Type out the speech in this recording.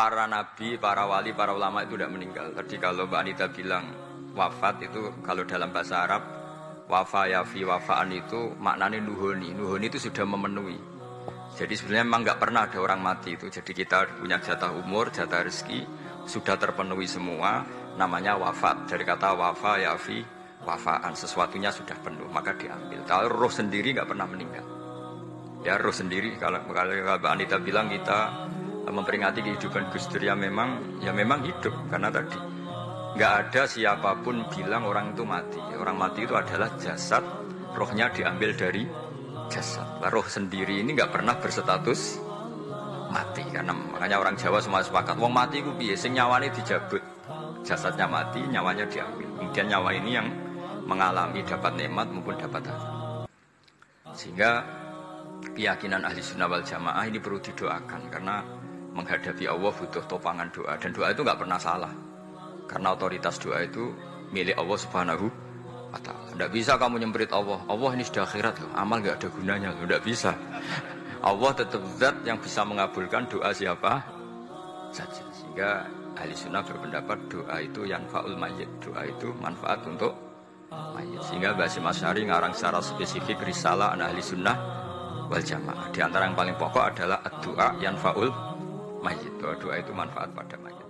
para nabi, para wali, para ulama itu tidak meninggal. Tadi kalau Mbak Anita bilang wafat itu kalau dalam bahasa Arab wafa yafi wafaan itu maknanya nuhoni. Nuhoni itu sudah memenuhi. Jadi sebenarnya memang nggak pernah ada orang mati itu. Jadi kita punya jatah umur, jatah rezeki sudah terpenuhi semua. Namanya wafat dari kata wafa yafi wafaan sesuatunya sudah penuh maka diambil. Kalau roh sendiri nggak pernah meninggal. Ya roh sendiri kalau kalau Mbak Anita bilang kita memperingati kehidupan Gus Dur ya memang ya memang hidup karena tadi. Nggak ada siapa pun bilang orang itu mati. Orang mati itu adalah jasad, rohnya diambil dari jasad. Roh sendiri ini nggak pernah berstatus mati. Karena makanya orang Jawa semua sepakat wong mati itu piye? Sing nyawane dijabut. Jasadnya mati nyawanya diambil. Kemudian nyawa ini yang mengalami dapat nikmat maupun dapat azab sehingga keyakinan ahli sunnah wal jamaah ini perlu didoakan karena menghadapi Allah butuh topangan doa. Dan doa itu nggak pernah salah. Karena otoritas doa itu milik Allah subhanahu wa ta'ala. Tidak bisa kamu nyemprit Allah. Allah ini sudah akhirat loh. Amal nggak ada gunanya loh. Tidak bisa. Allah tetap zat yang bisa mengabulkan doa siapa saja. Sehingga ahli sunnah berpendapat doa itu yang faul mayit doa itu manfaat untuk mayit sehingga Basim Asyari ngarang secara spesifik risalah an ahli sunnah wal jamaah. Di antara yang paling pokok adalah doa yang faul mayit doa itu manfaat pada mayit